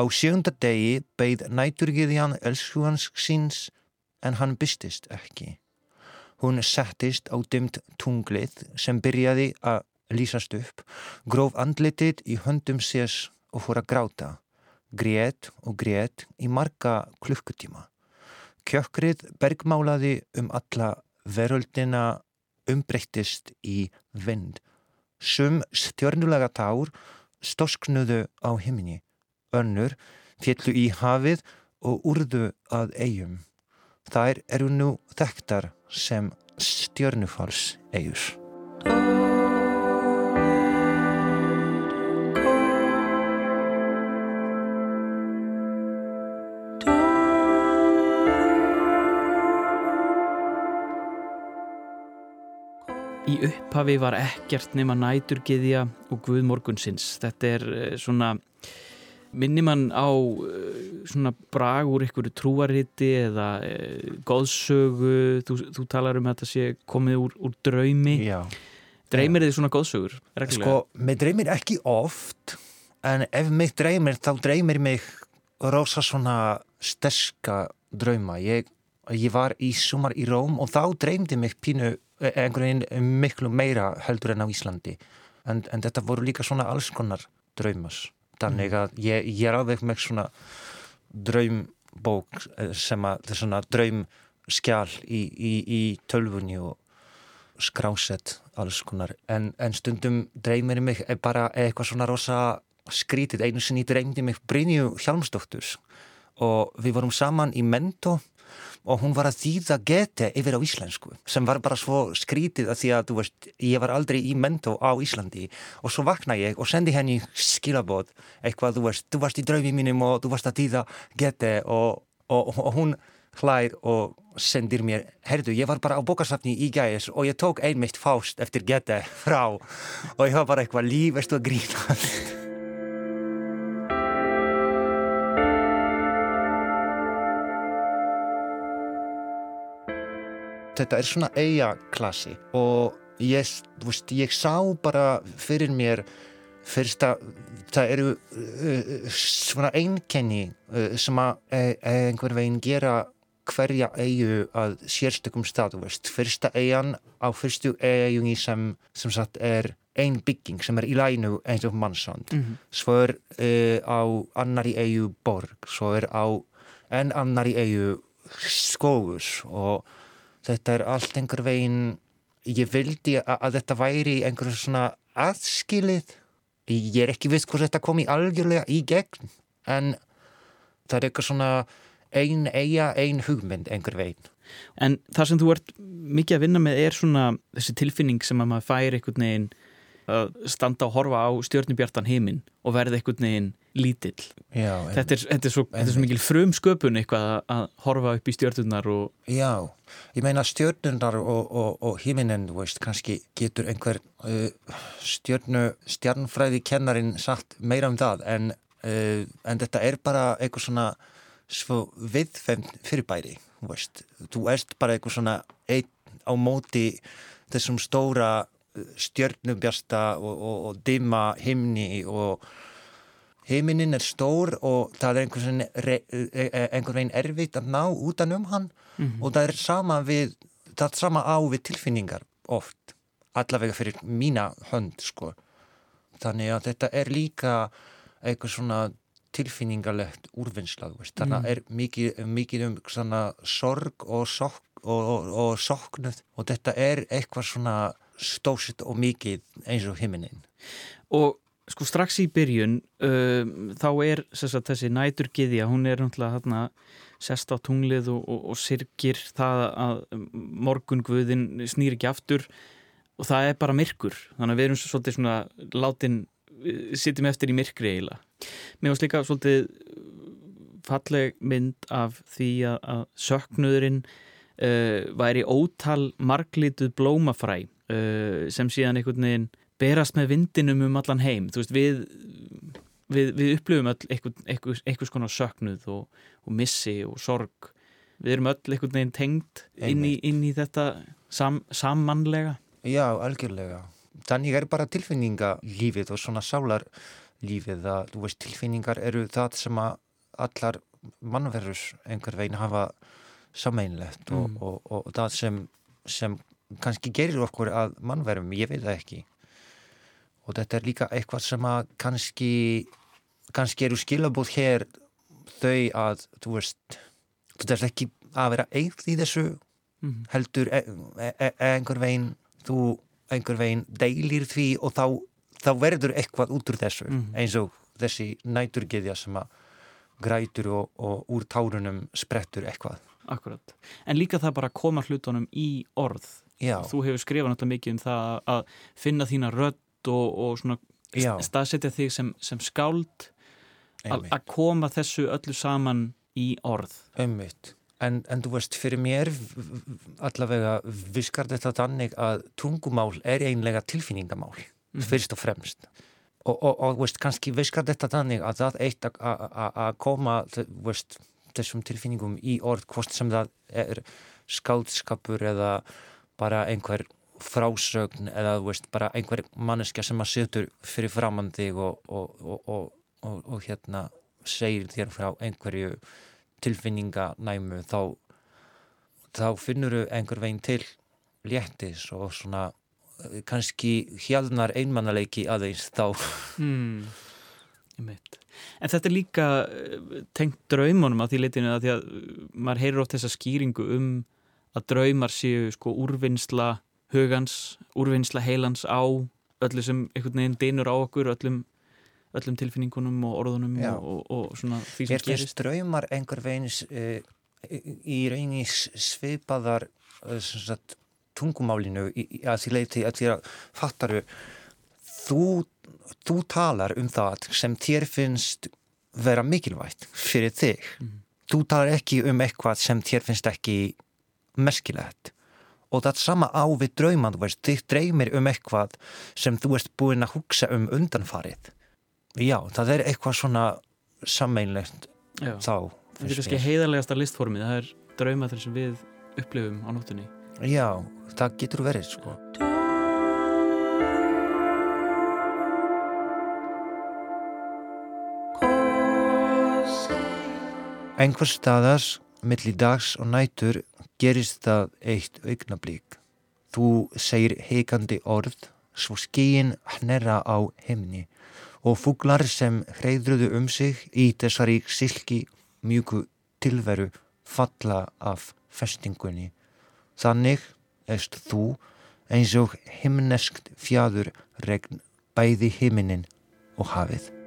Á sjönda degi beigð næturgyðjan elskugans síns en hann bystist ekki. Hún settist á dimt tunglið sem byrjaði að lýsast upp, gróf andlitið í höndum sés og fór að gráta. Grét og grét í marga klukkutíma. Kjökrið bergmálaði um alla veröldina umbreyttist í vind. Sum stjörnulega tár stósknuðu á himni. Önnur fjallu í hafið og urðu að eigum. Þær eru nú þekktar sem stjörnufals Í upphafi var ekkert nema næturgiðja og Guð morgunsins. Þetta er eh, svona, minnir mann á eh, svona brag úr einhverju trúariti eða e, góðsögu. Þú, þú talar um þetta sé komið úr, úr draumi. Já. Dreymir þið svona góðsögur? Reglulega? Sko, mig dreymir ekki oft en ef mig dreymir þá dreymir mig rosa svona sterska drauma ég, ég var í sumar í Róm og þá dreymdi mig pínu eh, einhvern veginn miklu meira heldur en á Íslandi. En, en þetta voru líka svona alls konar draumas þannig að ég, ég er alveg með svona draumbók sem að það er svona draumskjál í, í, í tölvunni og skrásett alls konar. En, en stundum dreymir mig bara eitthvað svona rosa skrítið. Einu sinni dreymdi mig Brynju Hjalmsdóttur og við vorum saman í Mento og hún var að þýða gete yfir á íslensku sem var bara svo skrítið að því að veist, ég var aldrei í Mento á Íslandi. Og svo vakna ég og sendi henni skilabóð eitthvað, þú veist, þú varst í draumi mínum og þú varst að þýða gete og, og, og hún hlær og sendir mér, herðu, ég var bara á bókasafni í gæðis og ég tók einmitt fást eftir gete frá. Og ég var bara eitthvað líf, veistu að grína Þetta er svona eiga klassi og ég, veist, ég sá bara fyrir mér fyrsta, það eru uh, svona einkenni uh, sem að uh, einhver veginn gera hverja eigu að sérstökum stað, veist, fyrsta eigan á fyrstu eigunni sem sem sagt er ein bygging sem er í lænu eins og mannsand Mm -hmm. svo er uh, á annari eigu borg, svo er á en annari eigu skógus og þetta er allt einhver veginn ég vildi að, að þetta væri einhver svona aðskilið. Ég er ekki viss hvort þetta komi algjörlega í gegn en það er eitthvað svona ein eiga, ein hugmynd einhver veginn En það sem þú ert mikið að vinna með er svona þessi tilfinning sem að maður fær einhvern veginn að standa og horfa á stjörnubjartan heiminn og verða einhvern veginn lítill. Já, Þetta er, þetta er, svo, þetta er svo mikil frum sköpun eitthvað að, horfa upp í stjörnunar og Já, ég meina stjörnunar og, og, og veist, kannski getur einhver uh, stjörnu, stjarnfræði kennarin sagt meira um það, en, uh, en þetta er bara eitthvað svona svo viðfemt fyrirbæri, þú veist, þú erst bara eitthvað svona einn á móti þessum stóra stjörnubjasta og, og, og dimma himni og heiminin er stór og það er einhvern veginn, einhver veginn erfitt að ná utan um hann og það er sama við, það er sama á við tilfinningar oft, allavega fyrir mína hönd sko. Þannig að þetta er líka eitthvað svona tilfinningarlegt úrvinnsla, þú veist. Þannig að er mikið, mikið um svona sorg og, sok, og, og, og soknuð og þetta er eitthvað svona stósitt og mikið eins og himinin. Og sko strax í byrjun um, þá er sagt, þessi næturgiðja, hún er náttúrulega hérna sest á tunglið og, og, og sirkir það að morgungvöðin snýr ekki aftur og það er bara myrkur þannig að við erum svolítið svona látin sittum eftir í myrkri eiginlega. Mér varst líka svolítið falleg mynd af því að, söknuðurinn uh, væri ótal marglituð blómafræ uh, sem síðan einhvern veginn berast með vindinum um allan heim veist við við, við upplifum öll eitthvað, eitthvað, eitthvað skona söknuð og, og missi og sorg við erum öll einhvern veginn tengd inn í, inn í þetta sam, sammannlega Já, algjörlega. Þannig er bara tilfinninga lífið og svona sálar lífið að, veist, tilfinningar eru það sem að allar mannverðus einhver veginn hafa sameinlegt og, Mm. og, og, og það sem, sem kannski gerir okkur að mannverðum, ég veit það ekki. Og þetta er líka eitthvað sem að kannski, kannski eru skilabóð hér þau að, þú veist, þú veist ekki að vera eitt í þessu mm. heldur e e e einhver veginn þú einhver veginn deilir því og þá, þá verður eitthvað út úr þessu Mhm. eins og þessi næturgeðja sem að grætur og, og úr tárunum sprettur eitthvað Akkurat. En líka það bara að koma hlutunum í orð. Já, Þú hefur skrifað náttúrulega mikið um það að finna þína rödd og, og staðsetja þig sem, sem skáld að koma þessu öllu saman í orð. einmitt. En, en þú veist, fyrir mér allavega viskar þetta þannig að tungumál er einlega tilfinningamál Mhm. fyrst og fremst og, og, og veist, kannski viskar þetta þannig að það eitt að- koma veist, þessum tilfinningum í orð hvort sem það er skáldskapur eða bara einhver frásögn eða veist, bara einhver manneskja sem að situr fyrir framann þig og, og, og, og, hérna segir þér frá einhverju tilfinninganæmu þá þá finnur þú einhver veginn til léttis og svona eh, kannski hjálnar einmannaleiki aðeins þá Mm. En þetta er líka eh, tengt draumunum að því leitinu að því að eh, maður heyrir oft þessa skýringu um að draumar séu sko úrvinnsla hugans, úrvinnsla heilans á öllu sem einhvern veginn dynur á okkur, öllum, öllum tilfinningunum og orðunum Já. og, og, svona því sem finnst gerist. draumar einhver veginn uh, í reyni svipaðar uh, sagt, tungumálinu í, að því leiti að því að fattaru þú, þú talar um það sem þér finnst vera mikilvægt fyrir þig Mhm. þú talar ekki um eitthvað sem þér finnst ekki merkilegt. Og það sama á við drauman þú veist, þið dreymir um eitthvað sem þú ert búin að hugsa um undanfarið. Já, það er eitthvað svona sammeinlegt þá þetta er kannski heiðarlegasta listformið það er draumaður sem við upplifum á nóttunni. Já, það getur verið sko. Einhvers staðars milli dags og nætur gerist það eitt augnablík. Þú segir heikandi orð, svo skíin hnerra á himni og fuglar sem hreyðruðu um sig í þessari silki mjögu tilveru falla af festingunni. Þannig eist þú eins og himneskt fjadur regn bæði himinin og hafið.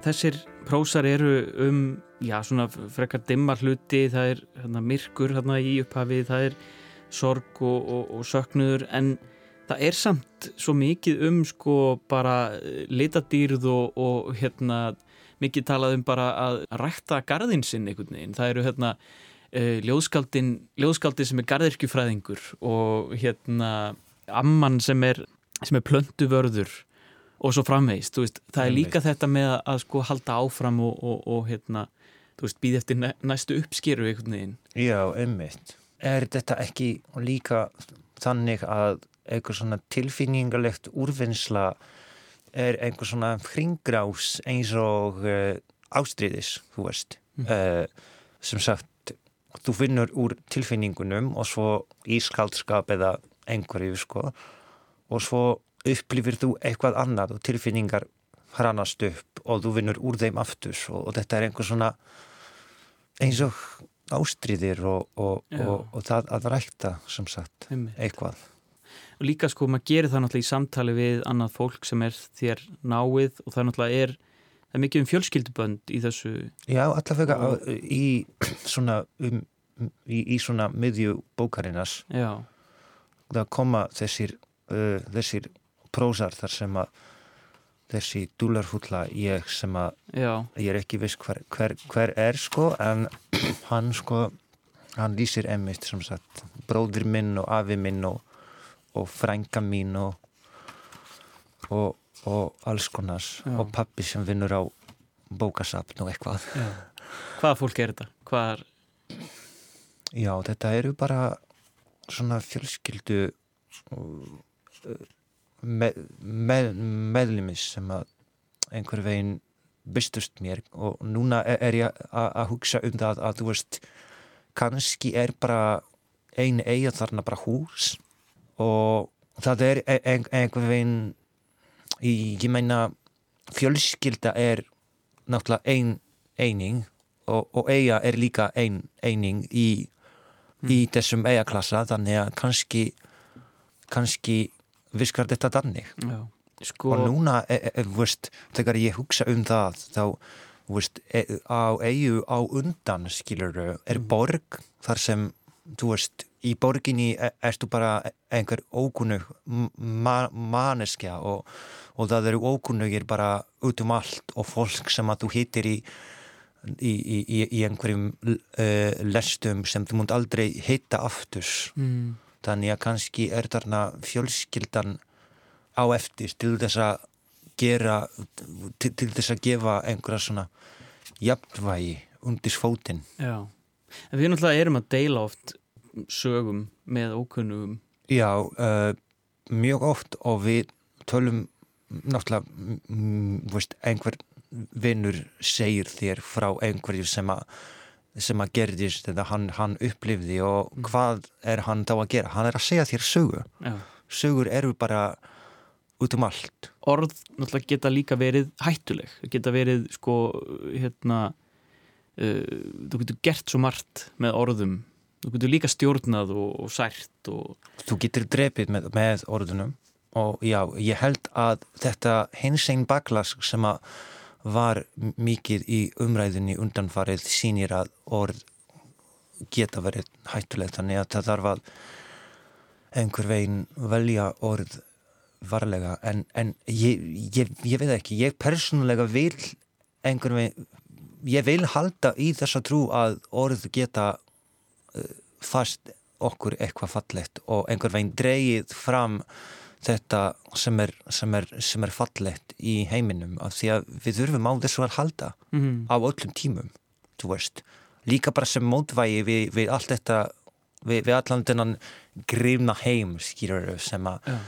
Þessir prósar eru um, já, svona frekar dimma hluti, það er hérna, myrkur hérna, í upphafið, það er sorg og, og, og söknuður, en það er samt svo mikið um sko bara litadýrð og, og hérna, mikið talað um bara að rækta garðin sinn einhvern veginn. Það eru hérna uh, ljóðskaldin, ljóðskaldin sem er garðirkjufræðingur og hérna amman sem er, sem er plöntuvörður og svo framvegist, þú veist, það er líka þetta með að, sko halda áfram og, og, og hérna, þú veist, býð eftir næstu uppskeru einhvern veginn. Já, einmitt. Er þetta ekki líka þannig að eitthvað svona tilfinningalegt úrvinnsla er einhver svona hringrás eins og uh, ástriðis, þú veist. Mm. Uh, sem sagt, þú finnur úr tilfinningunum og svo ískaldskap eða einhverju, sko, og svo upplifir þú eitthvað annað og tilfinningar hranast upp og þú vinnur úr þeim aftur og, og þetta er einhver svona eins og ástriðir og, og, og það að rækta sem sagt eitthvað. Og líka sko maður gerir það náttúrulega í samtali við annað fólk sem er þér náið og það náttúrulega er það er mikið um fjölskyldubönd í þessu. Já, allavega í svona um, í, í svona miðju bókarinnas Já. það koma þessir uh, þessir prósar þar sem að þessi dúlarhútla ég sem að Já. ég er ekki viss hver, hver, hver er sko en hann sko hann lýsir emmist sem sagt bróðir minn og afi minn og, og frænga mín og, og, og alls konars Já. og pappi sem vinnur á bókasapn og eitthvað Já. Hvaða fólk er þetta? Hvað er Já, þetta eru bara svona fjölskyldu með, með, meðlimis sem að einhver veginn bystust mér og núna er ég að hugsa um það að þú veist kannski er bara einu eiga þarna bara hús og það er ein, einhver veginn ég meina fjölskylda er náttúrulega ein eining og, og eiga er líka ein eining í, mm. í þessum eigaklassa þannig að kannski kannski viskar þetta dannig sko... og núna, e, e, veist, þegar ég hugsa um það þá veist, e, á eigu á undan skilur er mm. borg þar sem þú veist, í borginni e, erstu bara einhver ókunnug ma manneskja og, og það eru ókunnugir bara út um allt og fólk sem að þú hittir í í, í, í einhverjum uh, lestum sem þú múnt aldrei hitta aftur. Mm þannig að kannski er þarna fjölskyldan á eftir til þess að gera til, til þess að gefa einhverja svona jafnvægi undir fótinn. Já, en við náttúrulega erum að deila oft sögum með ókunnugum Já, uh, mjög oft og við tölum náttúrulega veist, einhver vinnur segir þér frá einhverju sem að sem að gerðist eða hann, hann upplifði og mm. hvað er hann þá að gera? Hann er að segja þér sögu. Já. sögur eru bara út um allt. Orð náttúrulega geta líka verið hættuleg. Geta verið sko hérna uh, þú getur gert svo margt með orðum. Þú getur líka stjórnað og, og sært og... þú getur drefið með, með orðunum og já, ég held að þetta hins einn baklas sem að var mikið í umræðinni undanfarið sínir að orð geta verið hættulegt þannig að það þarf að einhver veginn velja orð varlega. En, en ég, ég, ég veit ekki, ég persónulega vil einhver veginn ég vil halda í þessa trú að orð geta uh, fast okkur eitthvað fallegt og einhver veginn dreyið fram þetta sem er, sem er, sem er fallegt í heiminum af því að við þurfum á þessu að halda mm -hmm. á öllum tímum veist, líka bara sem mótvægi við, við allt þetta við, við allan þennan grífna heim skýrur sem að ja.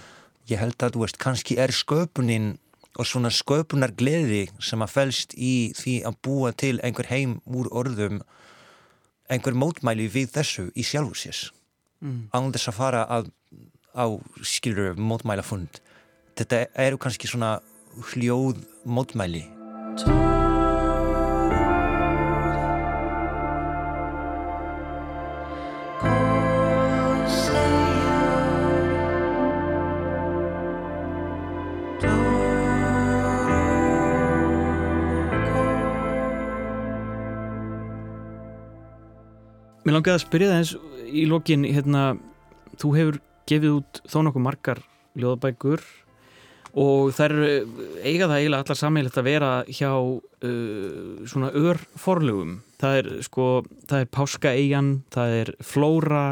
ég held að, þú veist, kannski er sköpunin og svona sköpunar gleði sem að felst í því að búa til einhver heim úr orðum einhver mótmæli við þessu í sjálfu sés mm. án þess að fara að, á skilur mótmæla fund þetta eru kannski svona hljóð mótmæli. Mér langiði að spyrja það eins í lokin, hérna, þú hefur gefið út þó nokkuð margar ljóðabækur og þær eiga það eiginlega allar sammeilegt að vera hjá uh, svona örforlugum. Það er sko, það er Páskaeyjan, það er Flóra,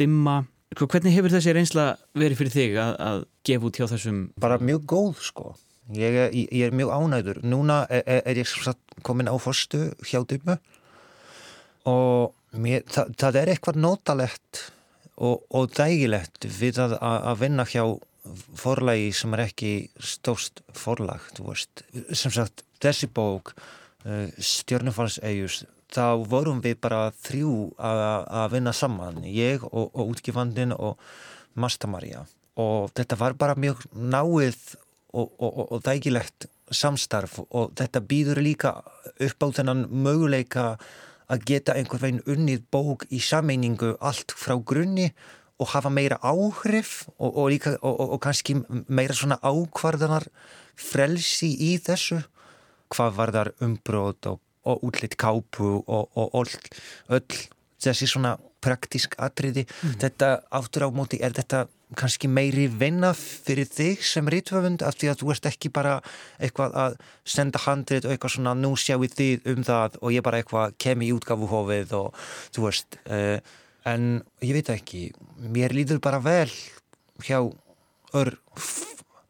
Dimma. Sko, hvernig hefur þessi reynsla verið fyrir þig að, að gefa út hjá þessum? Bara mjög góð sko. Ég, ég, ég er mjög ánægður. Núna er, er ég komin á fórstu hjá Dimmu og Mér, það, það er eitthvað notalegt og, og dægilegt við að, að vinna hjá forlagi sem er ekki stóst forlag sem sagt, þessi bók uh, Stjörnufalsegjus þá vorum við bara þrjú að vinna saman ég og, og útgifandin og Mastamarja og þetta var bara mjög náið og, og dægilegt samstarf og þetta býður líka upp á þennan möguleika að geta einhver veginn unnið bók í sameiningu allt frá grunni og hafa meira áhrif og, og, líka, og, og kannski meira svona ákvarðanar frelsi í þessu hvað var þar umbrót og útlitt kápu og öll þessi svona praktísk atriði mm. þetta áttur á móti er þetta kannski meiri vinna fyrir þig sem rítvöfund af því að þú ert ekki bara eitthvað að senda handrið og eitthvað svona nú sjáu þið um það og ég bara eitthvað kem í útgafuhofið og þú veist uh, en ég veit ekki. Mér líður bara vel hjá ör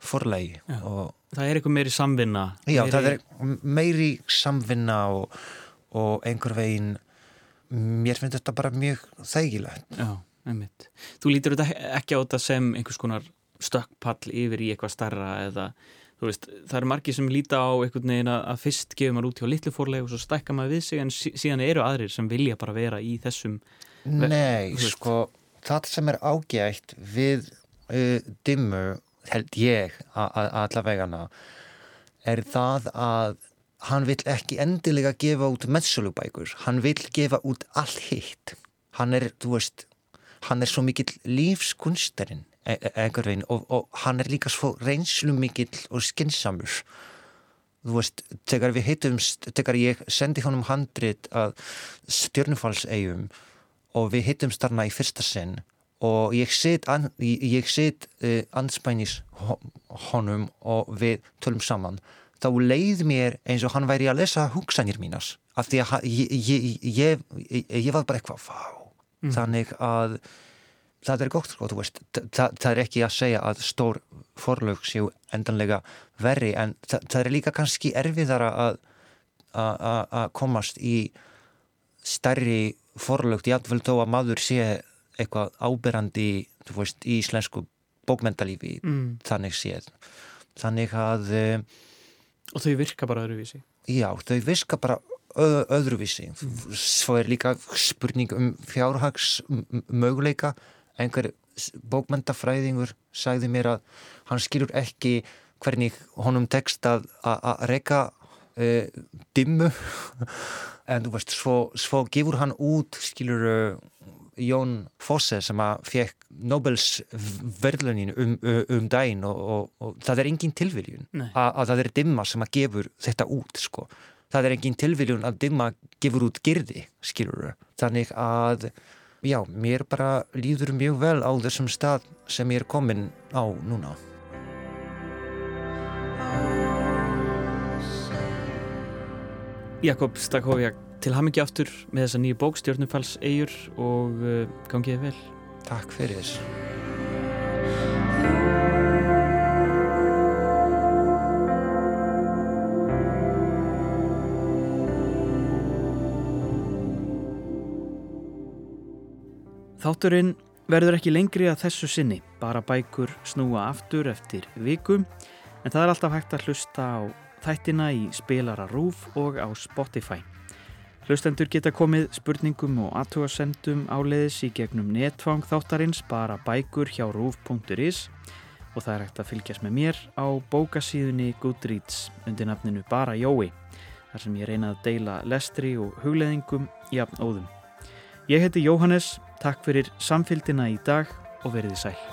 forlegi Það er eitthvað meiri samvinna Já, meiri... það er meiri samvinna og, og einhver veginn mér finnst þetta bara mjög þægilegt. Já einmitt. Þú lítur þetta ekki á þetta sem einhvers konar stökkpall yfir í eitthvað starra eða veist, það eru margi sem líta á einhvern veginn að fyrst gefur maður út hjá litlu fórleg og svo stækka maður við sig en síðan eru aðrir sem vilja bara vera í þessum Nei, sko það sem er ágætt við uh, dimmu held ég að allavegana er það að hann vil ekki endilega gefa út messulubækur, hann vil gefa út all hitt. Hann er, þú veist hann er svo mikill lífskunstarinn e, e, einhver veginn og, og hann er líka svo reynslu mikill og skinsamur þú veist, þegar við hittumst þegar ég sendi honum handrit að stjörnufallsegjum og við hittumst þarna í fyrsta sinn og ég set, an, ég set uh, anspænis honum og við tölum saman þá leið mér eins og hann væri að lesa hugsanir mínas af því að ég, ég, ég var bara eitthvað fá mm. þannig að það er gott sko, þú veist það, það er ekki að segja að stór forlög séu endanlega verri en það, það er líka kannski erfiðara að að komast í stærri forlögt jafnvel þó að maður sé eitthvað áberandi veist, í íslensku bókmyndalífi mm. þannig séð þannig að eh, og þau virka bara öðruvísi já, þau virka bara öðruvísi. Svo er líka spurning um fjárhags möguleika einhver bókmyndafræðingur sagði mér að hann skilur ekki hvernig honum tekst að að reyka e, dimmu. En þú veist, svo, svo gefur hann út skilur Jón Fosse sem að fekk Nobels verðlunin um, um daginn og, og, og það er engin tilviljun að það er dimma sem að gefur þetta út sko það er engin tilviljun að dimma gefur út girdi, skilur þannig að, já, mér bara líður mjög vel á þessum stað sem ég er komin á núna. Jakob Stakhovjak til hamingi aftur með þessa nýju bókstjórnufalls eigur og uh, gangiði vel. Takk fyrir Þátturinn verður ekki lengri að þessu sinni, bara bækur snúa aftur eftir vikum, en það er alltaf hægt að hlusta á þættina í spilara Rúf og á Spotify. Hlustendur geta komið spurningum og aðtúasendum áleiðis í gegnum netfang þáttarins bara bækur hjá rúf.is og það er hægt að fylgjast með mér á bókasíðunni Goodreads undir nafninu Bara Jói þar sem ég reyna að deila lestri og hugleðingum jafn óðum. Ég heiti Jóhannes, takk fyrir samfélgina í dag og veriði sæl.